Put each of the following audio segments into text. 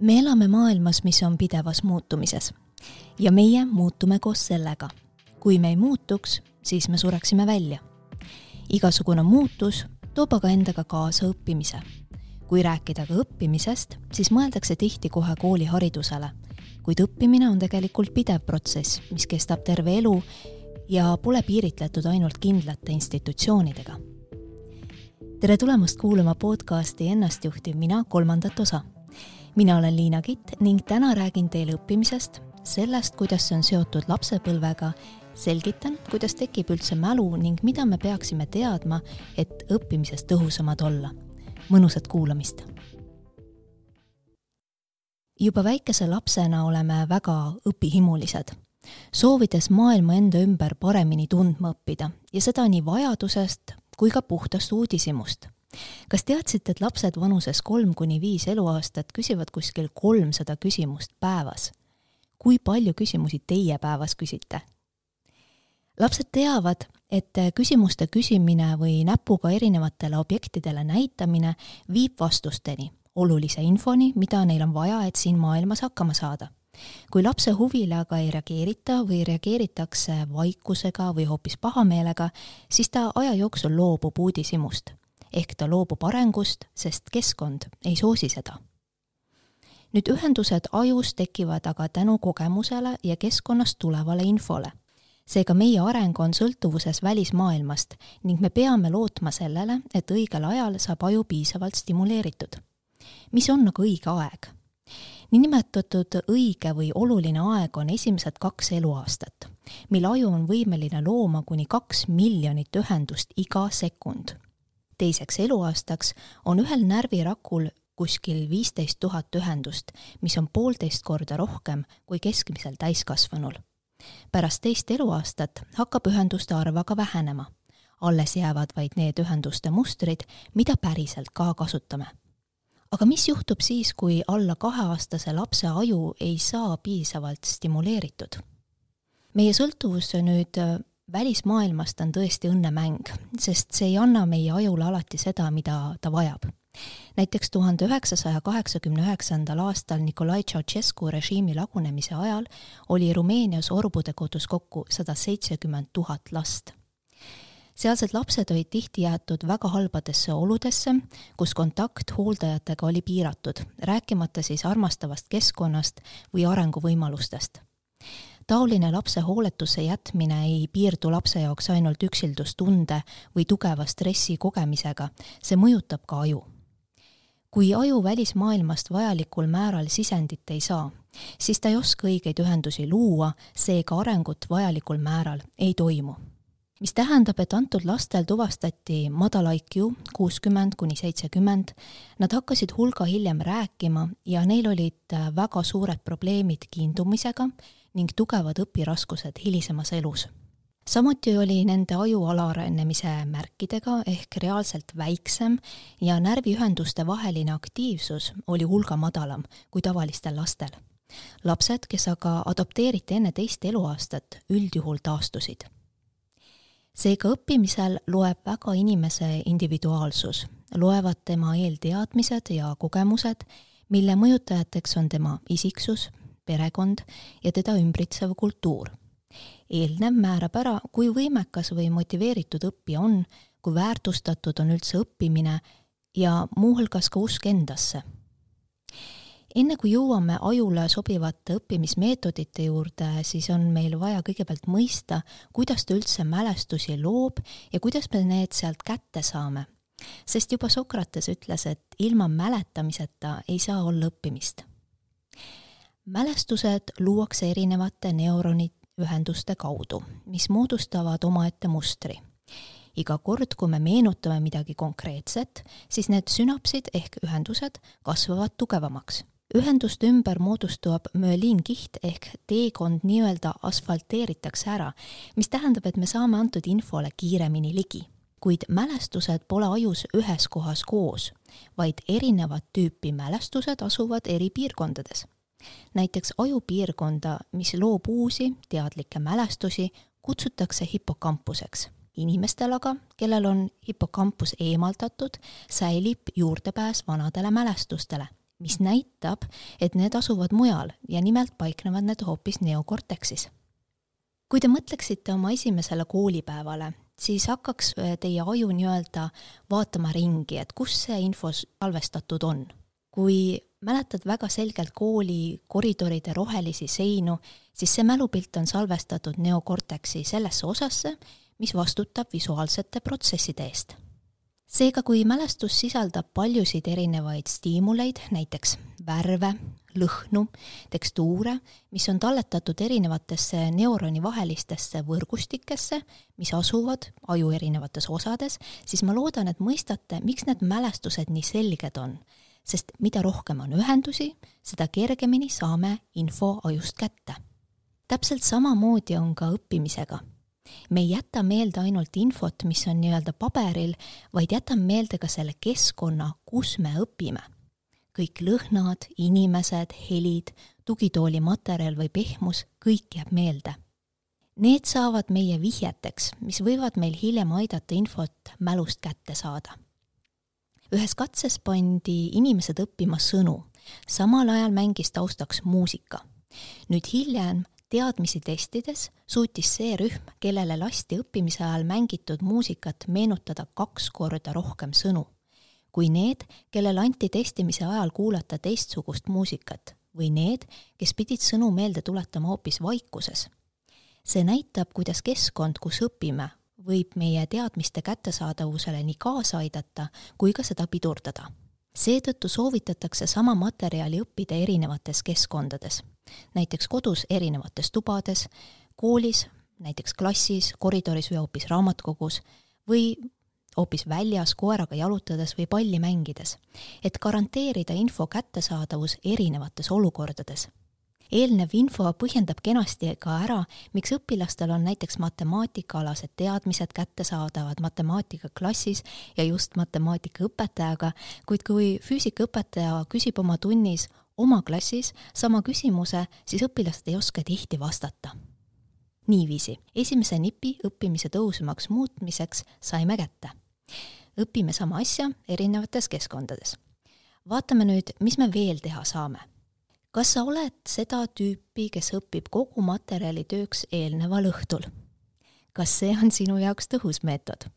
me elame maailmas, mis on pidevas muutumises ja meie muutume koos sellega. kui me ei muutuks, siis me sureksime välja. igasugune muutus toob aga endaga kaasa õppimise. kui rääkida ka õppimisest, siis mõeldakse tihti kohe kooliharidusele, kuid õppimine on tegelikult pidev protsess, mis kestab terve elu ja pole piiritletud ainult kindlate institutsioonidega. tere tulemast kuulama podcasti Ennastjuhtiv mina kolmandat osa mina olen Liina Kitt ning täna räägin teile õppimisest, sellest, kuidas see on seotud lapsepõlvega, selgitan, kuidas tekib üldse mälu ning mida me peaksime teadma, et õppimisest tõhusamad olla. mõnusat kuulamist! juba väikese lapsena oleme väga õpihimulised, soovides maailma enda ümber paremini tundma õppida ja seda nii vajadusest kui ka puhtast uudishimust kas teadsite, et lapsed vanuses kolm kuni viis eluaastat küsivad kuskil kolmsada küsimust päevas? kui palju küsimusi teie päevas küsite? lapsed teavad, et küsimuste küsimine või näpuga erinevatele objektidele näitamine viib vastusteni, olulise infoni, mida neil on vaja, et siin maailmas hakkama saada. kui lapse huvile aga ei reageerita või reageeritakse vaikusega või hoopis pahameelega, siis ta aja jooksul loobub uudishimust ehk ta loobub arengust, sest keskkond ei soosi seda. nüüd ühendused ajus tekivad aga tänu kogemusele ja keskkonnast tulevale infole. seega meie areng on sõltuvuses välismaailmast ning me peame lootma sellele, et õigel ajal saab aju piisavalt stimuleeritud. mis on aga õige aeg? niinimetatud õige või oluline aeg on esimesed kaks eluaastat, mil aju on võimeline looma kuni kaks miljonit ühendust iga sekund teiseks eluaastaks on ühel närvirakul kuskil viisteist tuhat ühendust, mis on poolteist korda rohkem kui keskmisel täiskasvanul. pärast teist eluaastat hakkab ühenduste arv aga vähenema. alles jäävad vaid need ühenduste mustrid, mida päriselt ka kasutame. aga mis juhtub siis, kui alla kaheaastase lapse aju ei saa piisavalt stimuleeritud? meie sõltuvus nüüd välismaailmast on tõesti õnnemäng, sest see ei anna meie ajule alati seda, mida ta vajab. näiteks tuhande üheksasaja kaheksakümne üheksandal aastal Nikolai Ceausescu režiimi lagunemise ajal oli Rumeenias orbude kodus kokku sada seitsekümmend tuhat last sealsed lapsed olid tihti jäetud väga halbadesse oludesse, kus kontakt hooldajatega oli piiratud, rääkimata siis armastavast keskkonnast või arenguvõimalustest taoline lapse hooletusse jätmine ei piirdu lapse jaoks ainult üksildustunde või tugeva stressi kogemisega, see mõjutab ka aju. kui aju välismaailmast vajalikul määral sisendit ei saa, siis ta ei oska õigeid ühendusi luua, seega arengut vajalikul määral ei toimu mis tähendab, et antud lastel tuvastati madal IQ kuuskümmend kuni seitsekümmend, nad hakkasid hulga hiljem rääkima ja neil olid väga suured probleemid kiindumisega ning tugevad õpiraskused hilisemas elus. samuti oli nende aju alaarenemise märkidega ehk reaalselt väiksem ja närviühenduste vaheline aktiivsus oli hulga madalam kui tavalistel lastel. lapsed, kes aga adopteeriti enne teist eluaastat, üldjuhul taastusid seega õppimisel loeb väga inimese individuaalsus, loevad tema eelteadmised ja kogemused, mille mõjutajateks on tema isiksus, perekond ja teda ümbritsev kultuur. eelnev määrab ära, kui võimekas või motiveeritud õppija on, kui väärtustatud on üldse õppimine ja muuhulgas ka usk endasse. Enne kui jõuame ajule sobivate õppimismeetodite juurde, siis on meil vaja kõigepealt mõista, kuidas ta üldse mälestusi loob ja kuidas me need sealt kätte saame sest juba Sokrates ütles, et ilma mäletamiseta ei saa olla õppimist mälestused luuakse erinevate neuronühenduste kaudu, mis moodustavad omaette mustri. iga kord, kui me meenutame midagi konkreetset, siis need sünapsid ehk ühendused kasvavad tugevamaks. Ühenduste ümber moodustub müeliinkiht ehk teekond nii-öelda asfalteeritakse ära, mis tähendab, et me saame antud infole kiiremini ligi. Kuid mälestused pole ajus ühes kohas koos, vaid erinevat tüüpi mälestused asuvad eri piirkondades. Näiteks ajupiirkonda, mis loob uusi teadlikke mälestusi, kutsutakse hipokampuseks. inimestel aga, kellel on hipokampus eemaldatud, säilib juurdepääs vanadele mälestustele, mis näitab, et need asuvad mujal ja nimelt paiknevad need hoopis neokorteksis. kui te mõtleksite oma esimesele koolipäevale, siis hakkaks äh, teie aju nii-öelda vaatama ringi, et kus see info salvestatud on. kui mäletad väga selgelt kooli koridoride rohelisi seinu, siis see mälupilt on salvestatud neokorteksi sellesse osasse, mis vastutab visuaalsete protsesside eest. Seega, kui mälestus sisaldab paljusid erinevaid stiimuleid, näiteks värve, lõhnu, tekstuure, mis on talletatud erinevatesse neuroni vahelistesse võrgustikesse, mis asuvad aju erinevates osades, siis ma loodan, et mõistate, miks need mälestused nii selged on. sest mida rohkem on ühendusi, seda kergemini saame info ajust kätte. täpselt samamoodi on ka õppimisega me ei jäta meelde ainult infot, mis on nii-öelda paberil, vaid jätame meelde ka selle keskkonna, kus me õpime kõik lõhnad, inimesed, helid, tugitooli materjal või pehmus, kõik jääb meelde. Need saavad meie vihjeteks, mis võivad meil hiljem aidata infot mälust kätte saada. ühes katses pandi inimesed õppima sõnu, samal ajal mängis taustaks muusika. nüüd hiljem teadmisi testides suutis see rühm, kellele lasti õppimise ajal mängitud muusikat meenutada kaks korda rohkem sõnu kui need, kellele anti testimise ajal kuulata teistsugust muusikat või need, kes pidid sõnu meelde tuletama hoopis vaikuses. see näitab, kuidas keskkond, kus õpime, võib meie teadmiste kättesaadavusele nii kaasa aidata kui ka seda pidurdada. seetõttu soovitatakse sama materjali õppida erinevates keskkondades, näiteks kodus erinevates tubades, koolis, näiteks klassis, koridoris või hoopis raamatukogus või hoopis väljas koeraga jalutades või palli mängides, et garanteerida info kättesaadavus erinevates olukordades. eelnev info põhjendab kenasti ka ära, miks õpilastel on näiteks matemaatikaalased teadmised kättesaadavad matemaatikaklassis ja just matemaatikaõpetajaga, kuid kui füüsikaõpetaja küsib oma tunnis oma klassis sama küsimuse, siis õpilased ei oska tihti vastata niiviisi, esimese nipi õppimise tõhusamaks muutmiseks saime kätte õpime sama asja erinevates keskkondades. vaatame nüüd, mis me veel teha saame. kas sa oled seda tüüpi, kes õpib kogu materjali tööks eelneval õhtul? kas see on sinu jaoks tõhus meetod?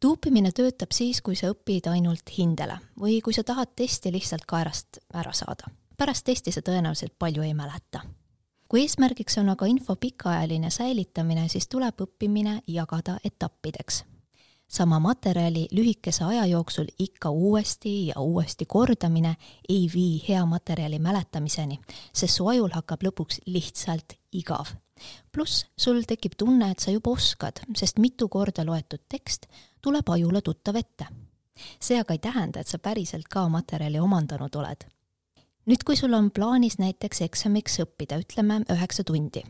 tuupimine töötab siis, kui sa õpid ainult hindele või kui sa tahad testi lihtsalt kaerast ära saada. Pärast testi sa tõenäoliselt palju ei mäleta kui eesmärgiks on aga info pikaajaline säilitamine, siis tuleb õppimine jagada etappideks sama materjali lühikese aja jooksul ikka uuesti ja uuesti kordamine ei vii hea materjali mäletamiseni, sest su ajul hakkab lõpuks lihtsalt igav. pluss sul tekib tunne, et sa juba oskad, sest mitu korda loetud tekst tuleb ajule tuttav ette. see aga ei tähenda, et sa päriselt ka materjali omandanud oled. Nüüd, kui sul on plaanis näiteks eksamiks õppida, ütleme üheksa tundi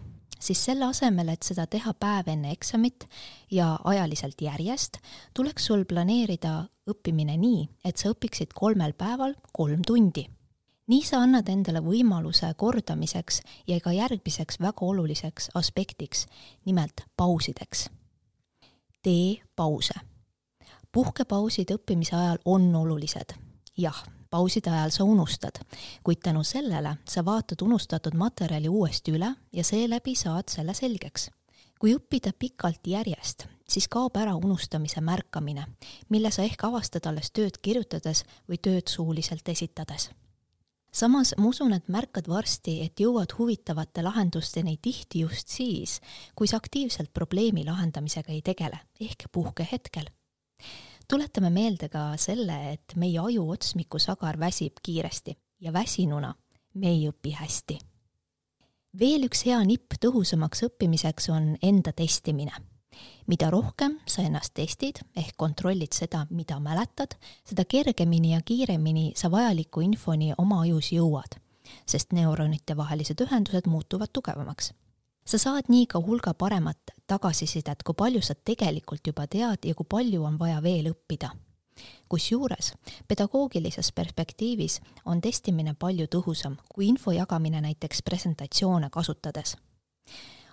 siis selle asemel, et seda teha päev enne eksamit ja ajaliselt järjest, tuleks sul planeerida õppimine nii, et sa õpiksid kolmel päeval kolm tundi. nii sa annad endale võimaluse kordamiseks ja ka järgmiseks väga oluliseks aspektiks, nimelt pausideks. tee pause. puhkepausid õppimise ajal on olulised, jah pauside ajal sa unustad, kuid tänu sellele sa vaatad unustatud materjali uuesti üle ja seeläbi saad selle selgeks. kui õppida pikalt järjest, siis kaob ära unustamise märkamine, mille sa ehk avastad alles tööd kirjutades või tööd suuliselt esitades. Samas ma usun, et märkad varsti, et jõuad huvitavate lahendusteni tihti just siis, kui sa aktiivselt probleemi lahendamisega ei tegele, ehk puhkehetkel tuletame meelde ka selle, et meie aju otsmikusagar väsib kiiresti ja väsinuna me ei õpi hästi. veel üks hea nipp tõhusamaks õppimiseks on enda testimine. mida rohkem sa ennast testid ehk kontrollid seda, mida mäletad, seda kergemini ja kiiremini sa vajaliku infoni oma ajus jõuad, sest neuronite vahelised ühendused muutuvad tugevamaks sa saad nii ka hulga paremat tagasisidet, kui palju sa tegelikult juba tead ja kui palju on vaja veel õppida. kusjuures pedagoogilises perspektiivis on testimine palju tõhusam kui info jagamine näiteks presentatsioone kasutades.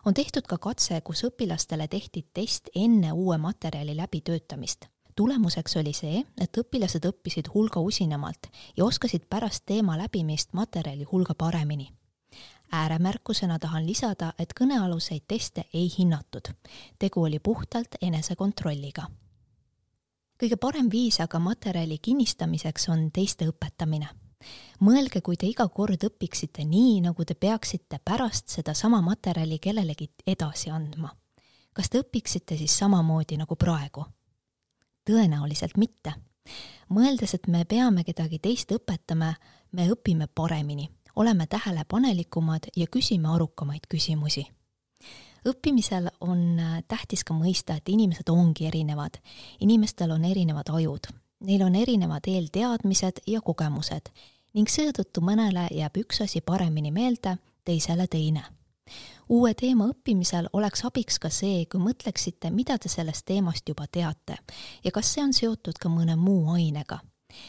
on tehtud ka katse, kus õpilastele tehti test enne uue materjali läbitöötamist tulemuseks oli see, et õpilased õppisid hulga usinamalt ja oskasid pärast teema läbimist materjali hulga paremini. Ääremärkusena tahan lisada, et kõnealuseid teste ei hinnatud. tegu oli puhtalt enesekontrolliga. kõige parem viis aga materjali kinnistamiseks on teiste õpetamine mõelge, kui te iga kord õpiksite nii, nagu te peaksite pärast sedasama materjali kellelegi edasi andma. kas te õpiksite siis samamoodi nagu praegu? tõenäoliselt mitte. mõeldes, et me peame kedagi teist õpetama, me õpime paremini, oleme tähelepanelikumad ja küsime arukamaid küsimusi. õppimisel on tähtis ka mõista, et inimesed ongi erinevad. inimestel on erinevad ajud, neil on erinevad eelteadmised ja kogemused ning seetõttu mõnele jääb üks asi paremini meelde, teisele teine uue teema õppimisel oleks abiks ka see, kui mõtleksite, mida te sellest teemast juba teate ja kas see on seotud ka mõne muu ainega.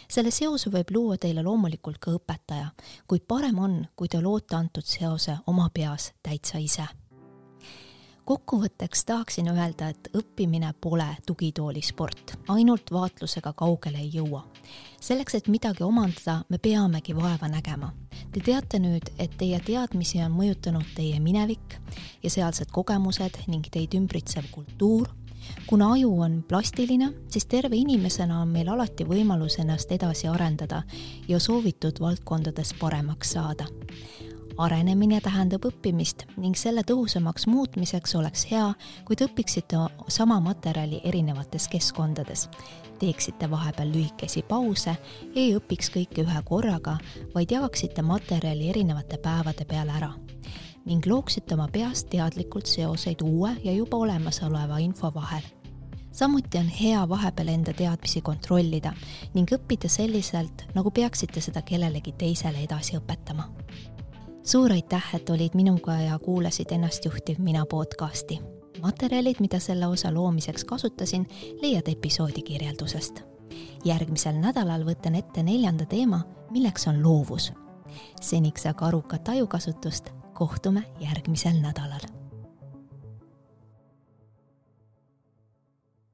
Selle seose võib luua teile loomulikult ka õpetaja, kuid parem on, kui te loote antud seose oma peas täitsa ise kokkuvõtteks tahaksin öelda, et õppimine pole tugitoolisport, ainult vaatlusega kaugele ei jõua. selleks, et midagi omandada, me peamegi vaeva nägema. Te teate nüüd, et teie teadmisi on mõjutanud teie minevik ja sealsed kogemused ning teid ümbritsev kultuur. Kuna aju on plastiline, siis terve inimesena on meil alati võimalus ennast edasi arendada ja soovitud valdkondades paremaks saada. Arenemine tähendab õppimist ning selle tõhusamaks muutmiseks oleks hea, kui te õpiksite sama materjali erinevates keskkondades, teeksite vahepeal lühikesi pause, ei õpiks kõike ühe korraga, vaid jagaksite materjali erinevate päevade peale ära ning looksite oma peas teadlikult seoseid uue ja juba olemasoleva info vahel samuti on hea vahepeal enda teadmisi kontrollida ning õppida selliselt, nagu peaksite seda kellelegi teisele edasi õpetama suur aitäh, et olid minuga ja kuulasid Ennastjuhtiv mina podcasti. materjalid, mida selle osa loomiseks kasutasin, leiad episoodi kirjeldusest. järgmisel nädalal võtan ette neljanda teema, milleks on loovus. seniks aga arukat ajukasutust, kohtume järgmisel nädalal